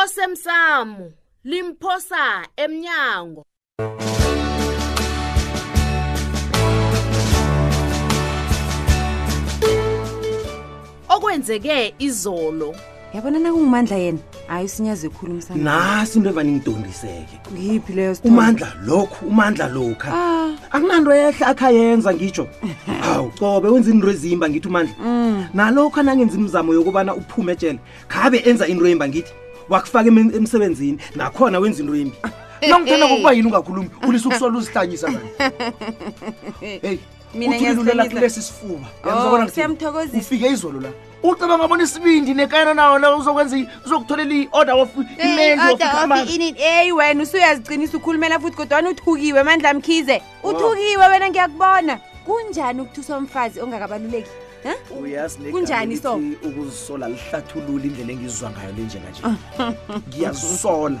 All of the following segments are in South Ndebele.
osemsamo limphosa emnyango okwenzeke izolo yabona nakungumandla yena hayi usinyaze khulu umsana nasi into evane ngidondiseke ngiyiphi leyo Sithole? umandla lokhu umandla lokha Ah. akunanto ehle akhayenza ngitsho hawu cobe wenza into ezimba ngithi umandla nalokho anangenza imizamo yokubana uphume ejele khabe enza into embi angithi wakufaka em- emsebenzini nakhona wenza into embi nangithanda kokuba yini ungakhulumi ulisa ukusola uzihlanyisa kani heyi Mina uthi ulilulela ngiyazihlanyisa. kulesi sifuba Oh, Uyangizwa bona ngithini? siyamthokozisa. ufike izolo la ucabanga bona isibindi nekayana nawo la uzokwenza i- uzokutholela i-order of imendi of order of amanzi inini eyi wena usuyaziqinisa ukhulumela futhi kodwana uthukiwe mandla mkhize uthukiwe wena ngiyakubona kunjani ukuthusa umfazi ongakabaluleki Huh? uyazi ne- Kunjani so? lithi ukuzisola lihlathulula indlela engizizwa ngayo le njenganje ngiyazisola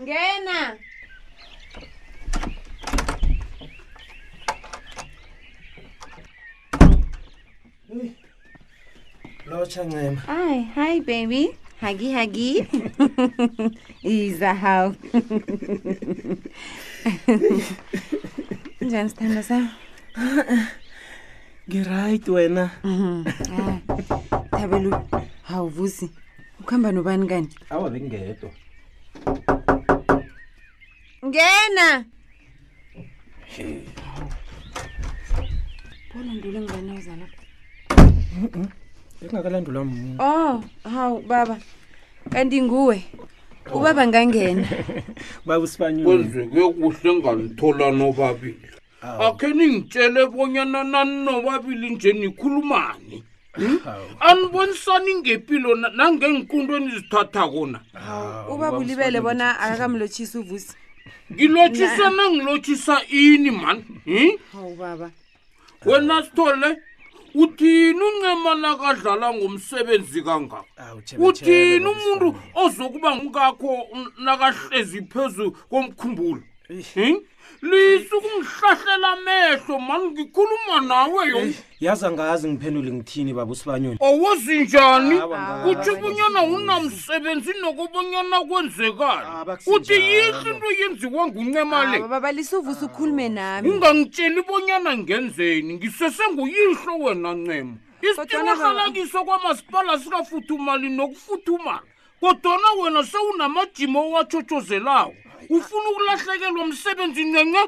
ngena lotsha ncema Hi, hi baby. Huggy huggy. Iza how. Njani sithando sam? ngiright wena Ah, Thabelo, hawuvusi. Ukhamba nobani kanti? awa bengingedwa ngena bona ndule ngibani oza lapha bekungakalandulwa mmu oh hawu baba kanti nguwe ubaba ngangena baba usibanyoni kwenze kuyokuhle nganithola nobabili akhe ningitshele bonyana naninobabili nje nikhulumani Hmm? anibonisani ngepilo nangenkunto enizithatha kona ubaba ulibele bona akakamlotshisa uvusi ngilotshisa nangilotshisa ini mani hmm? baba wena sithole uthini uncemana kadlala ngomsebenzi kangako uthini umuntu ozokuba ngikakho nakahlezi phezu komkhumbulo hmm? lisa ukungihlahlela amehlo mani ngikhuluma nawe yo yazi angazi ngiphendule ngithini baba usibanyoni owozinjani Awa, ngazi. kutsho ubunyana unamsebenzi nokubunyana kwenzekani Ah, bakusinjalo. uthi yihle into yenziwa nguncema le Awa, baba lisa uvusa ukhulume nami ungangitsheli bonyana ngenzeni ngisesenguyihlo wena ncema Kodwana baba- isitimahalakiswa kwamasipala sikafuthumali nokufuthumala kodwana wena sewunamajimo owatshotshozelawo ufuna ukulahlekelwa msebenzi nyenye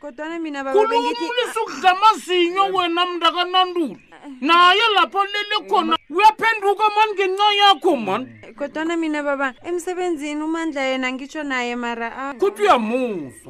kodwana mina kulumulisa ukudla amazinyo wena mntakanandula naye lapho lele khona uyaphenduka mani ngenxa yakho mani kodwana mina baba emsebenzini umandla yena ngitsho naye mara kuthi uyamuzwa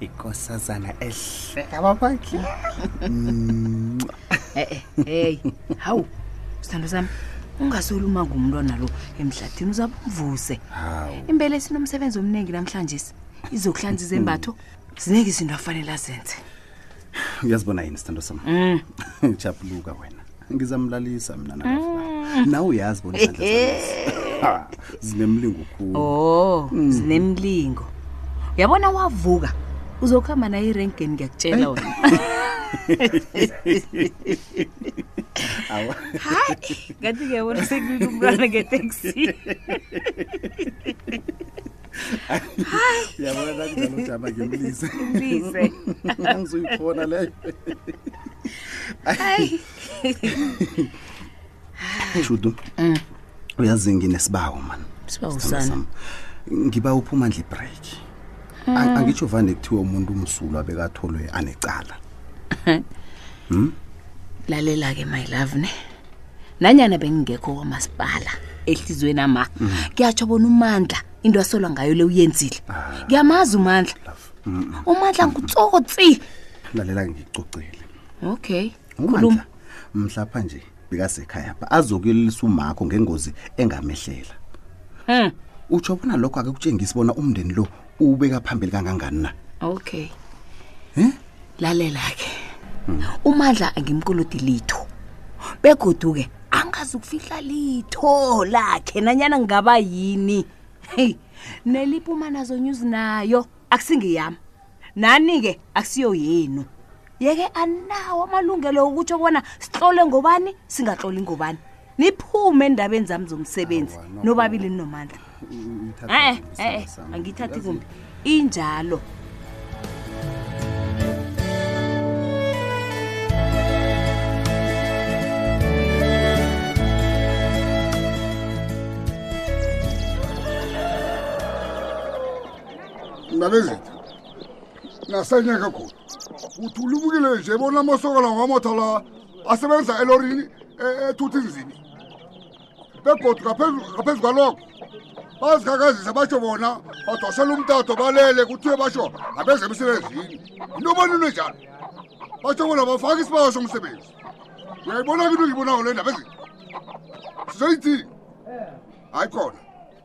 ikosazana ehleka babakhe e-e heyi hawu sithando sami ungasoli uma ngumntwana lo emhlathini uzabumvuse hawu impela esinomsebenzi omningi namhlanje izokuhlanza izembatho ziningi izinto afanele azenze uyazibona yini sithando sam Mm. chapuluka wena ngizamlalisa mna nakafika nawe uyazi bona izandla zami. Ha, zinemlingo khulu o Mm. zinemlingo uyabona wavuka uzokuhamba naye irenkeni ngiyakutshela wena Awa. hayi ngathi ngiyabona sekulula umntwana ngeteksi uyabona nakudlala ujama ngimlise Mlise. angizoyikhona leyo Hayi. shudu Mm. uyazi nginesibawo mani Sibawo Sithandwa sani? sami. ngiba uphuma ndle break Mm. Ang- angitsho vane kuthiwa umuntu umsulwa bekatholwe anecala Hmm? Lalela ke my love ne. nanyana bengingekho kwamasipala ehliziyweni ama mm. kuyatsho bona umandla into asolwa ngayo le uyenzile ah. ngiyamazi umandla umandla ngutsotsi lalela ngicocele okay umandla mhlapha nje bekasekhaya pha azokuyelelisa umakho ngengozi engamehlela hmm. utsho bona lokho ake kutshengisi bona umndeni lo uwubeka phambili kangangani na okay um eh? lalela-ke umadla angimkolodi litho begodu-ke angazi ukufihla litho lakhe nanyana ngingaba yini heyi nelipuma nazo news nayo akusingeyami nani-ke akusiyo yenu yeke anawo amalungelo okutsho bona sihlole ngobani singahloli ngobani niphume endabeni zami zomsebenzi Awa, nokho. nobabili ninomandla Ngithatha e-e nje isandla e-e sami. angiyithathi kumbi injalo ndabezitha nasanyaka khulu uthi ulibukile nje bona amasokala wamotha la asebenza elorini e-, ethuthi nzini begodu ngaphezu kwalokho bazikakazisa basho bona badosela umtato balele kuthiwe basho abenza emsebenzini into obanini enjalo basho bona bafake isibawo somsebenzi uyayibona-ke into ngiyibonako le ndaba ezinto sizoyithini hayi khona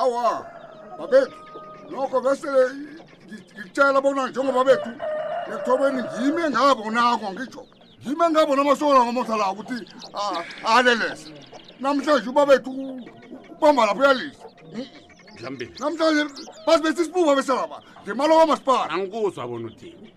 awa babethu nokho besele ngikutshela bona njengoba bethu ekuthobeni ngimi engabo nako ngitsho ngimi engabo namasokona ngomotha la ukuthi alelese namhlanje ubabethu ubamba lapho uyalisa mhlawumbe namhlanje bazi bethi isibuba beselaba ngemali okwamasipala angikuzwa bona uthini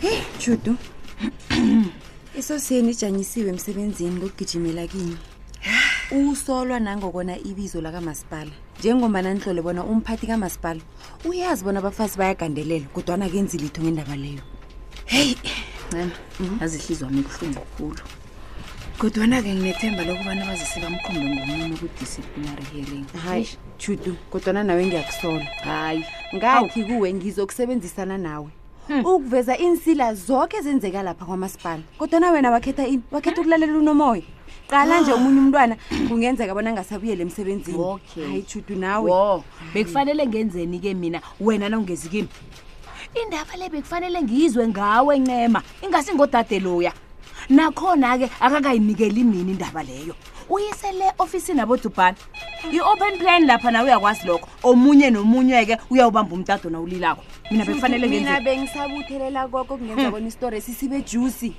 heyi judu isoseni ijanyisiwe emsebenzini lokugijimela kimi usolwa nangokona ibizo lakamasipala njengombana nihlole bona umphathi kamasipala uyazi bona abafazi bayagandelela kodwana kenzi litho ngendaba leyo heyi ncema azihlizwa mibuhlungu khulu kodwana-ke nginethemba lokubana bazise bamkhombe ngomuno ku-disciplinary hearing hayi judu kodwana nawe ngiyakusola hayi ngathi kuwe ngizokusebenzisana nawe hmm. ukuveza iinsila zonke ezenzeka lapha kwamasipala kodwana wena wakhetha ini wakhetha ukulalela unomoya qala nje ah. omunye umntwana kungenzeka bona ngasabuyele emsebenzini hayi judu nawe bekufanele ngenzeni-ke mina wena nawungezi kimi indaba le bekufanele ngiyizwe ngawe ncema ingasi ngodade loya nakhona-ke akakayinikeli mina indaba leyo uyise le ofisini abodubhana i-open plan lapha nawe uyakwazi lokho omunye nomunye-ke uyawubamba umtado na ulilako mina bekufanele mina bengisabuthelela koko kungenza hmm. bona isitori esisibe juicy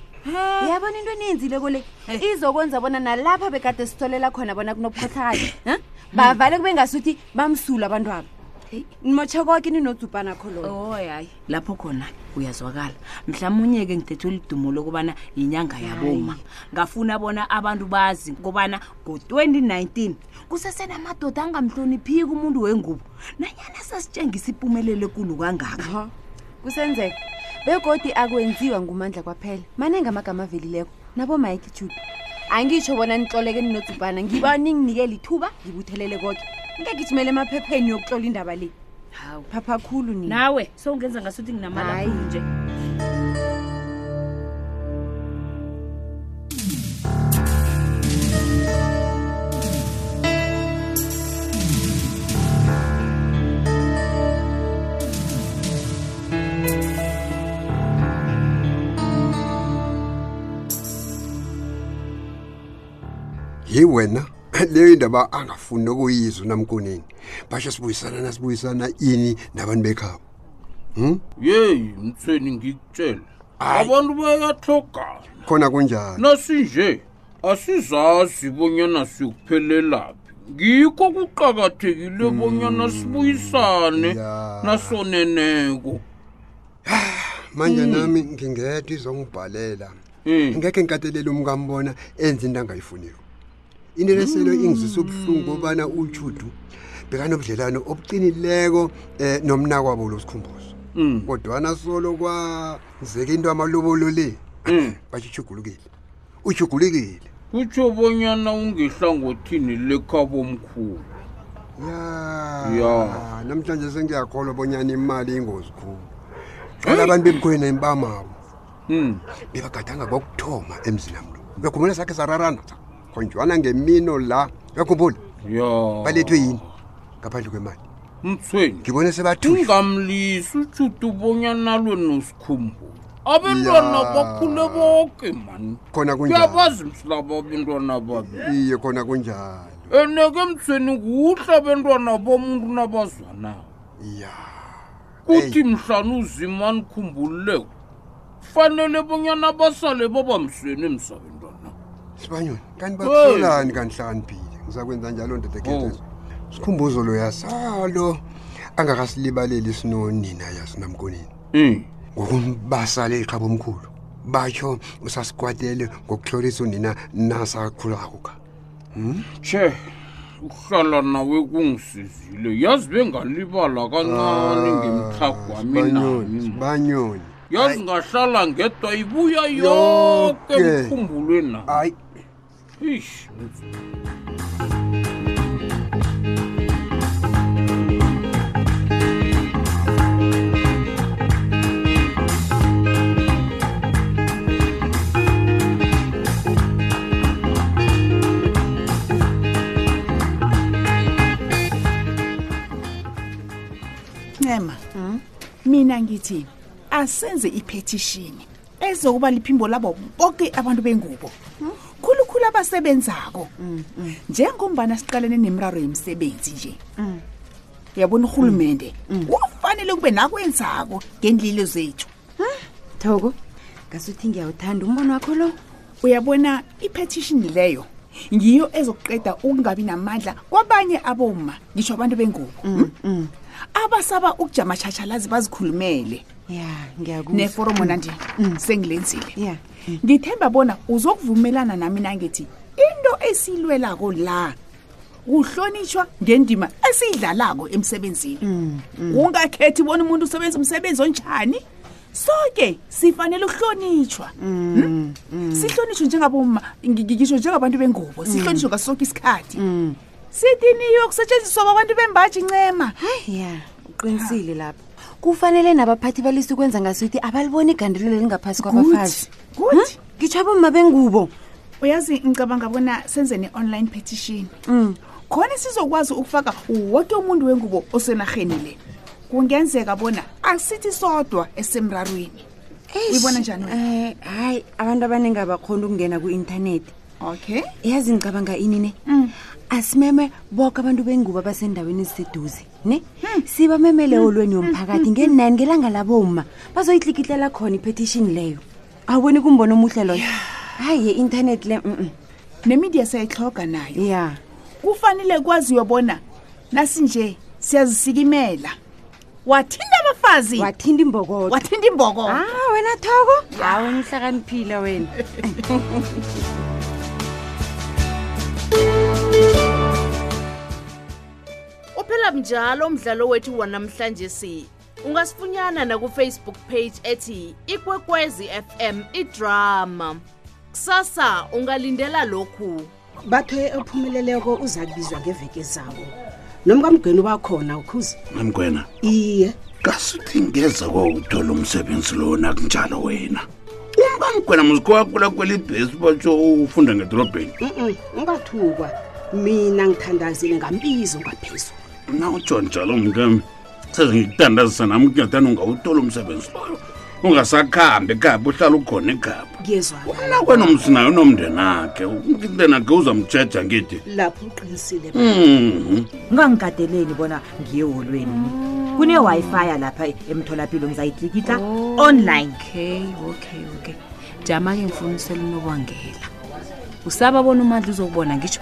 yabona into eniyenzile kule izokwenza bona nalapha bekade sitholela khona bona kunokukhohlakala bavale kube ngasuthi bamsula abantwabo nimotjha koke ninodubhana kholoyo Oh, oy hayi lapho khona uyazwakala mhlawumunye-ke ngithethe ulidumo lokubana yinyanga yaboma ngafuna bona abantu bazi kobana ngo-2019 kusesenamadoda angamhloniphiki umuntu wengubo nanyana sasitshengisa ipumelelo ekulu kangaka Aha. kusenzeka begodi akwenziwa ngumandla kwaphela maningi amagama avelileko nabo mike jude angitsho bona nitloleke ninodubhana ngiba ninginikela ithuba ngibuthelele koke ngingagijimela emaphepheni yokutlola indaba le hawu phapha khulu nina nawe sowungenza ngasuthi nginamala Hayi. khulu nje yi wena leyo indaba angafuni nokuyizwa unamkoneni basho sibuyisana nasibuyisana ini nabantu bekhabo hmm? yeyi mthweni ngikutshela abantu bayahlogana khona kunjani nasinje asizazi bonyana siyokuphelelaphi ngikho kuqakathekile hmm. bonyana sibuyisane nasoneneko manje hmm. nami ngingedwa izongibhalela hmm. ngekhe ngikatelele umkami bona enze into angayifuniko into leselo ingizisa ubuhlungu obana utshudu bekanobudlelwano obuqinileko um eh, nomnakwabo lo sikhumbuzo kodwana solo kwazeka into amalobolo le batshitshugulukile utshugulekile kutsho bonyana ungehlangothini lekhabomkhulu ya Ya. namhlanje sengiyakholwa bonyana imali ingozi khulu qala abantu bemkhweni embamabo Hmm. bebagadanga kokuthoma emzini amlo bekhumbula sakhe sararana khonjwana ngemino la bekhumbula ya balethe yini ngaphandle kwemali mthweni ngibone sebathusha ungamlisi ujuda ubonyana alwe nosikhumbulo abentwana Ya. bakhule boke mani khona kunjalo kuyabazi msilaba abentwana babi iye khona kunjalo eneke mthweni kuhle abentwana bomuntu nabazwanako ya kuthi mhlana uzima nikhumbululeko fanele bonyana basale babamsweni emsabeni lona sibanyoni kanti bakuhlolani kanihlakaniphile ngizakwenza njalo ndodeketezo oh. sikhumbuzo loya salo angakasilibaleli isinonina yasinamkonini hmm. ngokumbasale iqhaba omkhulu batsho usasikwatele ngokuhlolisa unina nasakhulako ka hmm? che ukuhlala nawe kungisizile yazi bengalibala kancane ah, ngemtlhagwaminabanyoni yazi ngahlala ngedwa ibuya yoke Yoke. emkhumbulweni na hayi Eish. ncema mina ngithi asenze iphethishini ezokuba liphimbo labo boke abantu bengubo khulukhulu abasebenzako njengombana siqalene nemraro yemisebenzi nje uyabona urhulumende ufanele kube nakwenzako ngendlilo zethu thoko ngasuthi ngiyawuthanda umbono wakho lo uyabona i-petition leyo ngiyo ezokuqeda ukungabi namandla kwabanye aboma ngisho abantu bengubo mm, mm. abasaba ukujama tshashalazi bazikhulumele neforomo nanje mm. sengilenzile ngithemba bona uzokuvumelana nami nangithi into esilwelako la kuhlonitshwa ngendima esiyidlalako emsebenzini ungakhethi bona umuntu usebenza umsebenzi onjani soke sifanele ukuhlonitshwa mm, hmm? mm. sihlonitshwe njengaboma ngisho njengabantu bengubo mm. sihlonitshwe ngaso soke isikhathi mm. sidiniwe kusetshenziswa kwabantu bembaji ncema hayi ya uqinisile lapho kufanele nabaphathi balisa ukwenza ngaso ukuthi abaliboni igandelelo lingaphasi kwabafazi hmm? ngitsho aboma bengubo uyazi ngicabanga bona senze ne-online petition mm. khona sizokwazi ukufaka woke umuntu wengubo osenarheni le kungenzeka bona asithi sodwa esemrarweni uyibona njani eh, hayi abantu abaningi abakhona ukungena ku-intanethi okay yazi ngicabanga ini ne mm. asimeme boke abantu bengubo abasendaweni eziseduze ne hmm. sibamemele olweni yomphakathi hmm. ngenani ngelanga laboma bazoyihlikihlela khona ipetition leyo awuboni kumbona omuhle loyo hayi ye-intanethi le mm nemidia sayihloga nayo ya kufanele kwaziwe bona nasinje siyazisikimela wathinta abafazi wathinta imbokodo wathinta imbokodo ah wena thoko hawu umhlakaniphile wena uphela mnjalo umdlalo wethu wanamhlanje si ungasifunyana nakufacebook page ethi ikwekwezi fm idrama kusasa ungalindela lokhu bathe ophumeleleko uza kubizwa ngeveke zabo nomkamgwena ubakhona ukhuza nomgwena iye kasuthi ngeza kwawuthola umsebenzi lowo nakunjalo wena umkamgwena muzikowakula kwelibhesi batsho ufunda ngedorobheni ungathukwa mina ngithandazile ngambizo ngaphezulu na utsho njalo mkami sezingitandazisa nami ukunyathana ungawuthola umsebenzi loyo ungasakhambi ekhaba uhlala ukhona ekhaba ngiyezwa wena kwena umsinayo unomndeni akhe umnteni akhe uzamtsheja ngithi lapho uqinisile Mhm. ungangikateleli bona ngiye eholweni kune-wi-fi lapha emtholapilo ngizayitlikitla online okay okay okay jama-ke ngifuna usela unokwangela usaba bona umandla uzokubona ngitsho